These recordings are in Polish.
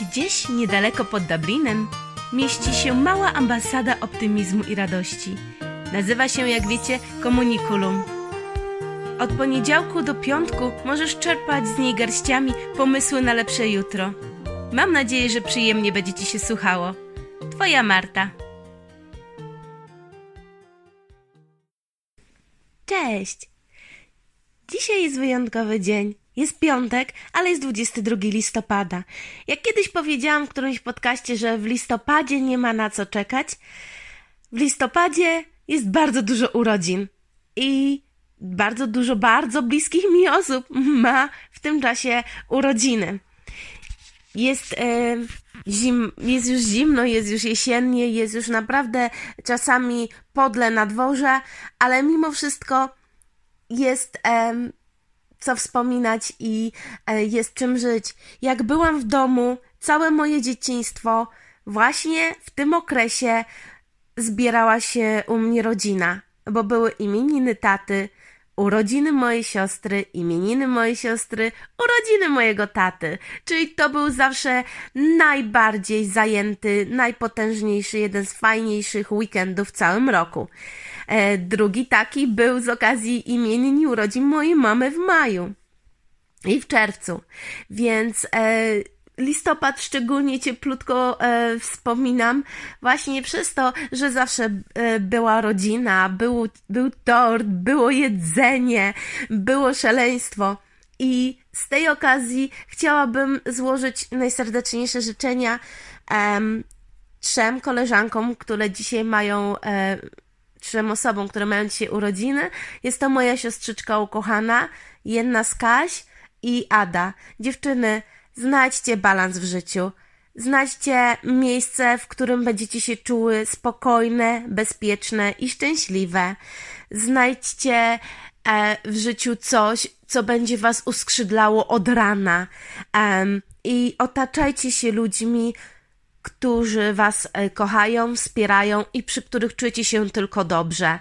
Gdzieś niedaleko pod Dublinem mieści się mała ambasada optymizmu i radości. Nazywa się, jak wiecie, Komunikulum. Od poniedziałku do piątku możesz czerpać z niej garściami pomysły na lepsze jutro. Mam nadzieję, że przyjemnie będzie Ci się słuchało. Twoja Marta. Cześć! Dzisiaj jest wyjątkowy dzień. Jest piątek, ale jest 22 listopada. Jak kiedyś powiedziałam w którymś podcaście, że w listopadzie nie ma na co czekać, w listopadzie jest bardzo dużo urodzin i bardzo dużo bardzo bliskich mi osób ma w tym czasie urodziny. Jest, e, zim, jest już zimno, jest już jesiennie, jest już naprawdę czasami podle na dworze, ale mimo wszystko jest e, co wspominać i e, jest czym żyć. Jak byłam w domu, całe moje dzieciństwo, właśnie w tym okresie zbierała się u mnie rodzina, bo były imieniny taty, urodziny mojej siostry, imieniny mojej siostry, urodziny mojego taty. Czyli to był zawsze najbardziej zajęty, najpotężniejszy, jeden z fajniejszych weekendów w całym roku. E, drugi taki był z okazji imienin i urodzin mojej mamy w maju i w czerwcu. Więc e, listopad szczególnie cieplutko e, wspominam właśnie przez to, że zawsze była rodzina, był, był tort, było jedzenie, było szaleństwo. I z tej okazji chciałabym złożyć najserdeczniejsze życzenia em, trzem koleżankom, które dzisiaj mają, trzem osobom, które mają dzisiaj urodziny. Jest to moja siostrzyczka ukochana, jedna z Kaś i Ada. Dziewczyny, Znajdźcie balans w życiu. Znajdźcie miejsce, w którym będziecie się czuły spokojne, bezpieczne i szczęśliwe. Znajdźcie e, w życiu coś, co będzie was uskrzydlało od rana. I otaczajcie się ludźmi, którzy was e, kochają, wspierają i przy których czujecie się tylko dobrze.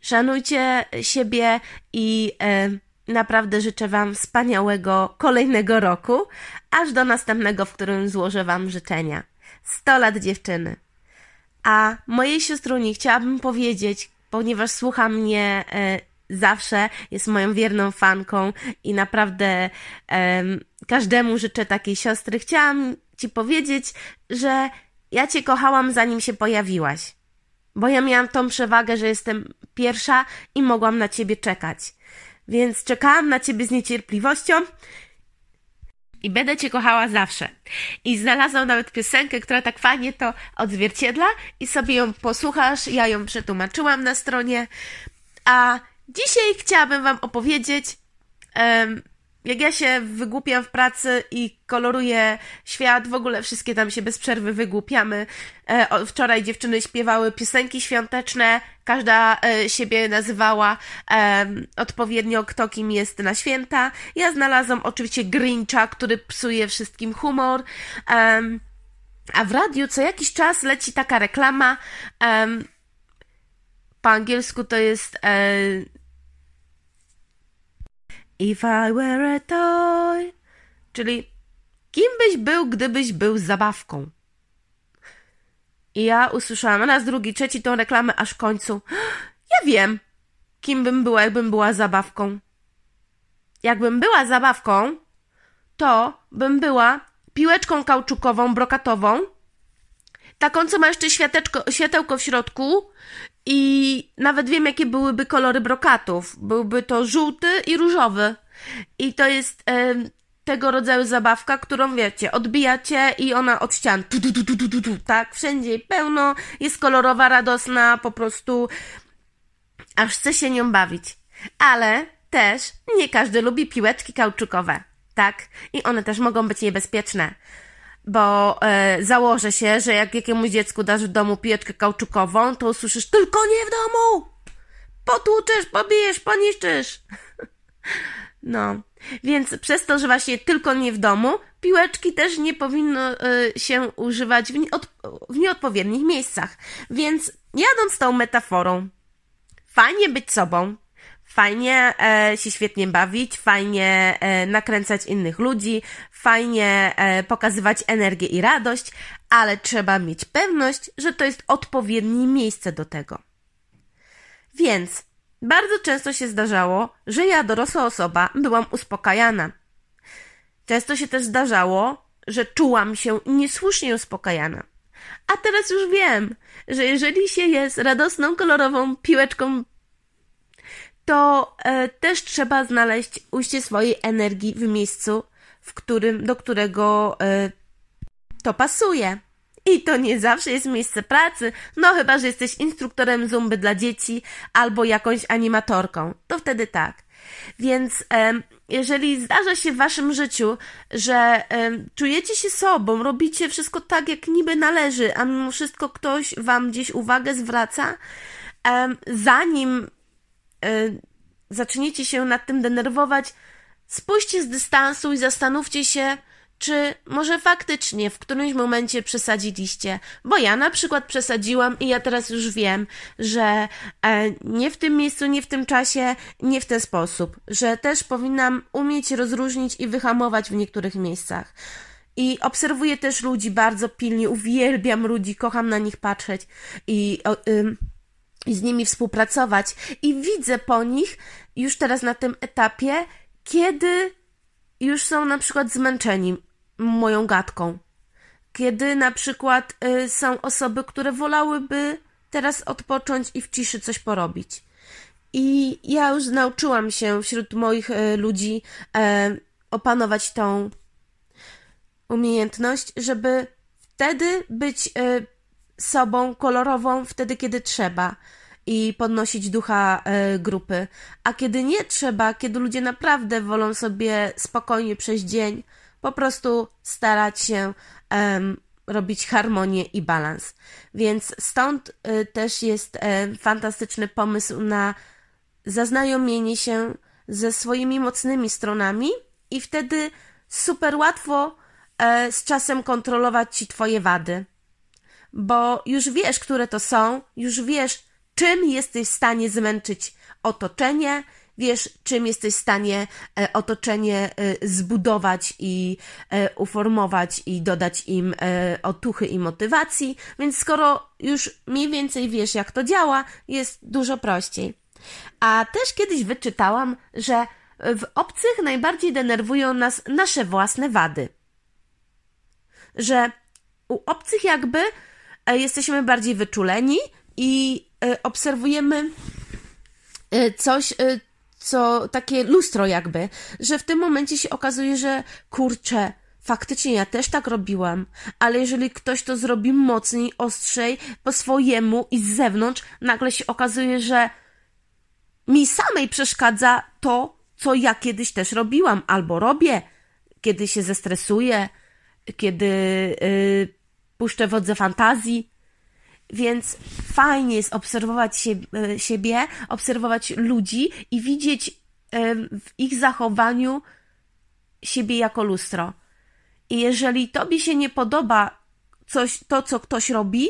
Szanujcie siebie i um, Naprawdę życzę Wam wspaniałego kolejnego roku, aż do następnego, w którym złożę Wam życzenia. 100 lat dziewczyny. A mojej siostruni chciałabym powiedzieć, ponieważ słucha mnie e, zawsze, jest moją wierną fanką i naprawdę e, każdemu życzę takiej siostry. Chciałam Ci powiedzieć, że ja Cię kochałam zanim się pojawiłaś. Bo ja miałam tą przewagę, że jestem pierwsza i mogłam na Ciebie czekać. Więc czekałam na ciebie z niecierpliwością i będę cię kochała zawsze. I znalazłam nawet piosenkę, która tak fajnie to odzwierciedla i sobie ją posłuchasz. Ja ją przetłumaczyłam na stronie. A dzisiaj chciałabym wam opowiedzieć um, jak ja się wygłupiam w pracy i koloruję świat, w ogóle wszystkie tam się bez przerwy wygłupiamy. E, wczoraj dziewczyny śpiewały piosenki świąteczne, każda e, siebie nazywała e, odpowiednio kto kim jest na święta. Ja znalazłam oczywiście Grincha, który psuje wszystkim humor. a w radiu co jakiś czas leci taka reklama. po angielsku to jest e, If I were a toy. Czyli kim byś był, gdybyś był zabawką? I ja usłyszałam raz, drugi, trzeci tą reklamę, aż w końcu. Ja wiem, kim bym była, jakbym była zabawką. Jakbym była zabawką, to bym była piłeczką kauczukową, brokatową, taką, co ma jeszcze światełko w środku i nawet wiem, jakie byłyby kolory brokatów. Byłby to żółty i różowy. I to jest e, tego rodzaju zabawka, którą wiecie, odbijacie i ona od ścian, tu, tu, tu, tu, tu, tak, wszędzie pełno, jest kolorowa, radosna, po prostu aż chce się nią bawić. Ale też nie każdy lubi piłeczki kauczukowe, tak? I one też mogą być niebezpieczne bo e, założę się, że jak jakiemuś dziecku dasz w domu piłeczkę kauczukową, to usłyszysz tylko nie w domu! Potłuczesz, pobijesz, poniszczysz. No, więc przez to, że właśnie tylko nie w domu, piłeczki też nie powinno y, się używać w, nieod, w nieodpowiednich miejscach. Więc jadąc tą metaforą, fajnie być sobą, Fajnie e, się świetnie bawić, fajnie e, nakręcać innych ludzi, fajnie e, pokazywać energię i radość, ale trzeba mieć pewność, że to jest odpowiednie miejsce do tego. Więc bardzo często się zdarzało, że ja, dorosła osoba, byłam uspokajana. Często się też zdarzało, że czułam się niesłusznie uspokajana. A teraz już wiem, że jeżeli się jest radosną, kolorową piłeczką, to e, też trzeba znaleźć ujście swojej energii w miejscu, w którym, do którego e, to pasuje. I to nie zawsze jest miejsce pracy, no chyba, że jesteś instruktorem zumby dla dzieci albo jakąś animatorką. To wtedy tak. Więc jeżeli zdarza się w waszym życiu, że czujecie się sobą, robicie wszystko tak, jak niby należy, a mimo wszystko ktoś wam gdzieś uwagę zwraca, zanim zaczniecie się nad tym denerwować, spójrzcie z dystansu i zastanówcie się, czy może faktycznie w którymś momencie przesadziliście? Bo ja na przykład przesadziłam i ja teraz już wiem, że e, nie w tym miejscu, nie w tym czasie, nie w ten sposób, że też powinnam umieć rozróżnić i wyhamować w niektórych miejscach. I obserwuję też ludzi bardzo pilnie, uwielbiam ludzi, kocham na nich patrzeć i, ym, i z nimi współpracować. I widzę po nich już teraz na tym etapie, kiedy już są na przykład zmęczeni moją gadką. Kiedy na przykład y, są osoby, które wolałyby teraz odpocząć i w ciszy coś porobić. I ja już nauczyłam się wśród moich y, ludzi y, opanować tą umiejętność, żeby wtedy być y, sobą kolorową, wtedy kiedy trzeba i podnosić ducha y, grupy. A kiedy nie trzeba, kiedy ludzie naprawdę wolą sobie spokojnie przejść dzień, po prostu starać się um, robić harmonię i balans. Więc stąd y, też jest y, fantastyczny pomysł na zaznajomienie się ze swoimi mocnymi stronami i wtedy super łatwo y, z czasem kontrolować ci twoje wady. Bo już wiesz, które to są, już wiesz, czym jesteś w stanie zmęczyć otoczenie, wiesz, czym jesteś w stanie e, otoczenie e, zbudować i e, uformować i dodać im otuchy i motywacji, więc skoro już mniej więcej wiesz, jak to działa, jest dużo prościej. A też kiedyś wyczytałam, że w obcych najbardziej denerwują nas nasze własne wady. Że u obcych jakby jesteśmy bardziej wyczuleni i obserwujemy coś, co takie lustro jakby, że w tym momencie się okazuje, że kurczę, faktycznie ja też tak robiłam, ale jeżeli ktoś to zrobi mocniej, ostrzej, po swojemu i z zewnątrz, nagle się okazuje, że mi samej przeszkadza to, co ja kiedyś też robiłam albo robię, kiedy się zestresuję, kiedy yy, puszczę wodze fantazji, więc fajnie jest obserwować e, siebie, obserwować ludzi i widzieć w ich zachowaniu siebie jako lustro. I jeżeli tobie się nie podoba coś, to, co ktoś robi,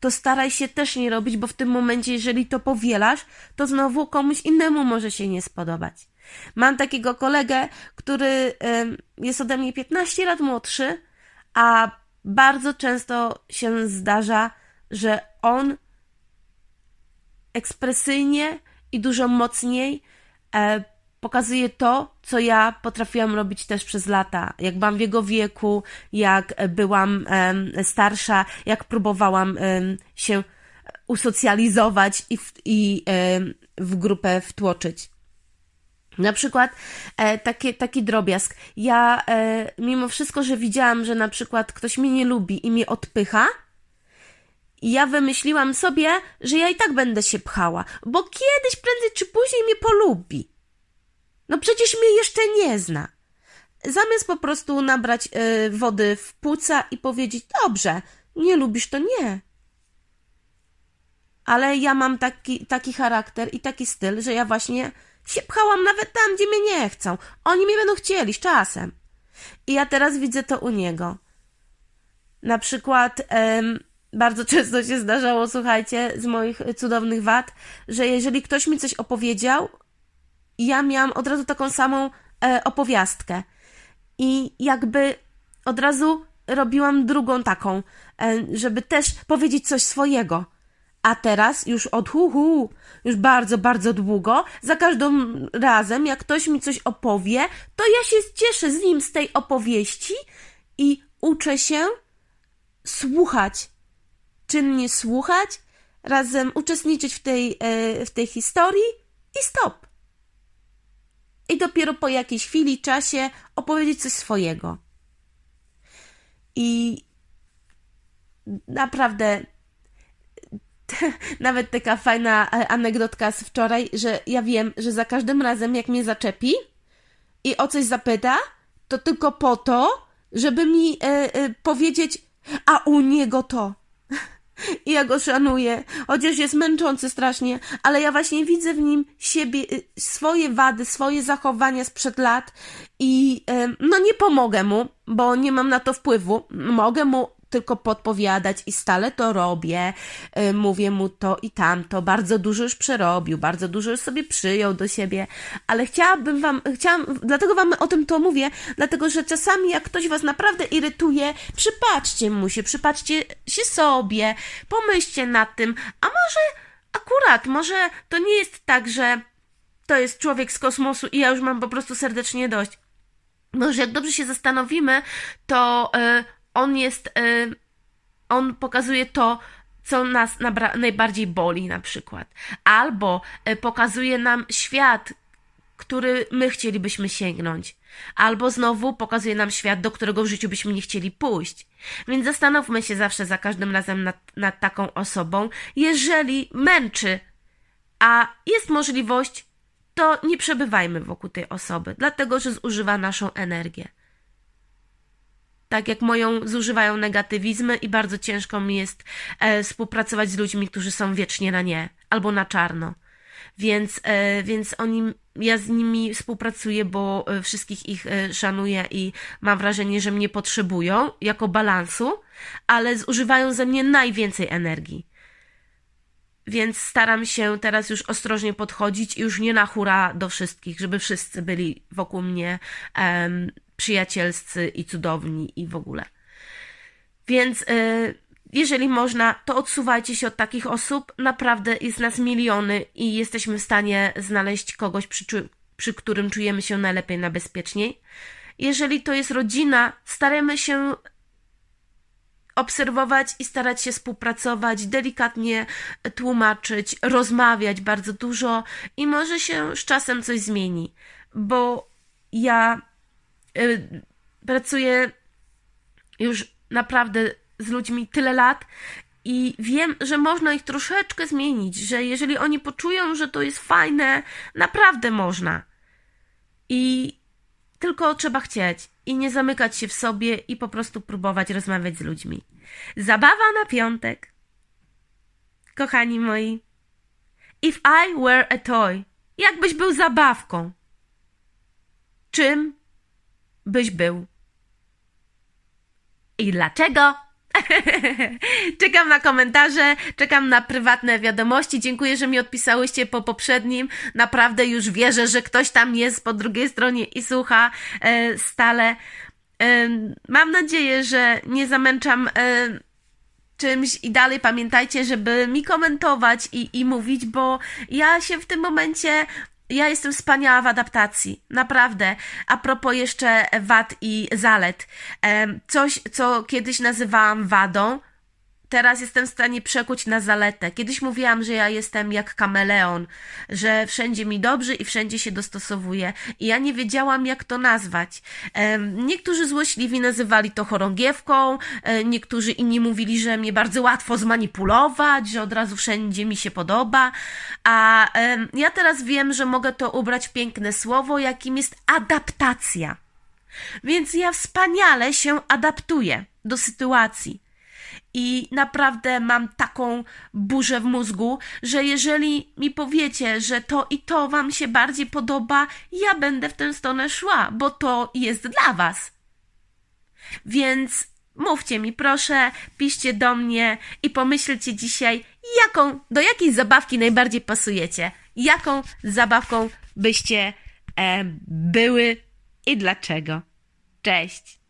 to staraj się też nie robić, bo w tym momencie, jeżeli to powielasz, to znowu komuś innemu może się nie spodobać. Mam takiego kolegę, który jest ode mnie 15 lat młodszy, a bardzo często się zdarza, że on ekspresyjnie i dużo mocniej e, pokazuje to, co ja potrafiłam robić też przez lata. Jak byłam w jego wieku, jak byłam e, starsza, jak próbowałam e, się usocjalizować i w, i, w grupę wtłoczyć. Na przykład e, taki, taki drobiazg. Ja, e, mimo wszystko, że widziałam, że na przykład ktoś mnie nie lubi i mnie odpycha, ja wymyśliłam sobie, że ja i tak będę się pchała, bo kiedyś, prędzej czy później mnie polubi. No przecież mnie jeszcze nie zna. Zamiast po prostu nabrać y, wody w płuca i powiedzieć, dobrze, nie lubisz, to nie. Ale ja mam taki, taki charakter i taki styl, że ja właśnie się pchałam nawet tam, gdzie mnie nie chcą. Oni mnie będą chcieli z czasem. I ja teraz widzę to u niego. Na przykład bardzo często się zdarzało, słuchajcie, z moich cudownych wad, że jeżeli ktoś mi coś opowiedział ja miałam od razu taką samą e, opowiastkę. I jakby od razu robiłam drugą taką, e, żeby też powiedzieć coś swojego. A teraz już od hu, już bardzo, bardzo długo, za każdym razem, jak ktoś mi coś opowie, to ja się cieszę z nim z tej opowieści i uczę się słuchać. Czynnie słuchać, razem uczestniczyć w tej, e, w tej historii i stop. I dopiero po jakiejś chwili, czasie opowiedzieć coś swojego. I naprawdę nawet taka fajna e, anegdotka z wczoraj, że ja wiem, że za każdym razem jak mnie zaczepi i o coś zapyta, to tylko po to, żeby mi e, e, powiedzieć, a u niego to. I ja go szanuję, chociaż jest męczący strasznie, ale ja właśnie widzę w nim siebie, e, swoje wady, swoje zachowania sprzed lat i no nie pomogę mu, bo nie mam na to wpływu. Mogę mu tylko podpowiadać i stale to robię. Y, mówię mu to i tamto. Bardzo dużo już przerobił, bardzo dużo już sobie przyjął do siebie, ale chciałabym wam, chciałam, dlatego wam o tym to mówię, dlatego że czasami jak ktoś was naprawdę irytuje, przypatrzcie mu się, przypatrzcie się sobie, pomyślcie nad tym, a może akurat, może to nie jest tak, że to jest człowiek z kosmosu i ja już mam po prostu serdecznie dość. Może jak dobrze się zastanowimy, to yy, on jest, y, on pokazuje to, co nas najbardziej boli na przykład. Albo y, pokazuje nam świat, który my chcielibyśmy sięgnąć. Albo znowu pokazuje nam świat, do którego w życiu byśmy nie chcieli pójść. Więc zastanówmy się zawsze za każdym razem nad, nad taką osobą. Jeżeli męczy, a jest możliwość, to nie przebywajmy wokół tej osoby, dlatego że zużywa naszą energię tak jak moją zużywają negatywizmy i bardzo ciężko mi jest e, współpracować z ludźmi, którzy są wiecznie na nie albo na czarno. Więc, e, więc oni, ja z nimi współpracuję, bo e, wszystkich ich e, szanuję i mam wrażenie, że mnie potrzebują jako balansu, ale zużywają ze mnie najwięcej energii. Więc staram się teraz już ostrożnie podchodzić i już nie na hura do wszystkich, żeby wszyscy byli wokół mnie um, przyjacielscy i cudowni i w ogóle. Więc y, jeżeli można, to odsuwajcie się od takich osób. Naprawdę jest nas miliony i jesteśmy w stanie znaleźć kogoś, przy, przy którym czujemy się najlepiej, najbezpieczniej. Jeżeli to jest rodzina, staramy się obserwować i starać się współpracować, delikatnie tłumaczyć, rozmawiać bardzo dużo i może się z czasem coś zmieni, bo ja pracuję już naprawdę z ludźmi tyle lat i wiem, że można ich troszeczkę zmienić, że jeżeli oni poczują, że to jest fajne, naprawdę można. I tylko trzeba chcieć i nie zamykać się w sobie i po prostu próbować rozmawiać z ludźmi. Zabawa na piątek. Kochani moi, if I were a toy, jakbyś był zabawką, czym byś był? I dlaczego? czekam na komentarze, czekam na prywatne wiadomości. Dziękuję, że mi odpisałyście po poprzednim. Naprawdę już wierzę, że ktoś tam jest po drugiej stronie i słucha e, stale. E, mam nadzieję, że nie zamęczam e, czymś i dalej pamiętajcie, żeby mi komentować i, i mówić, bo ja się w tym momencie ja jestem wspaniała w adaptacji, naprawdę. A propos jeszcze wad i zalet. Coś, co kiedyś nazywałam wadą, teraz jestem w stanie przekuć na zaletę. Kiedyś mówiłam, że ja jestem jak kameleon, że wszędzie mi dobrze i wszędzie się dostosowuję. I ja nie wiedziałam, jak to nazwać. Niektórzy złośliwi nazywali to chorągiewką, e, niektórzy inni mówili, że mnie bardzo łatwo zmanipulować, że od razu wszędzie mi się podoba. A ja teraz wiem, że mogę to ubrać piękne słowo, jakim jest adaptacja. Więc ja wspaniale się adaptuję do sytuacji i naprawdę mam taką burzę w mózgu, że jeżeli mi powiecie, że to i to Wam się bardziej podoba, ja będę w tę stronę szła, bo to jest dla Was. Więc mówcie mi proszę, piszcie do mnie i pomyślcie dzisiaj, jaką, do jakiej zabawki najbardziej pasujecie. Jaką zabawką byście e, były i dlaczego. Cześć!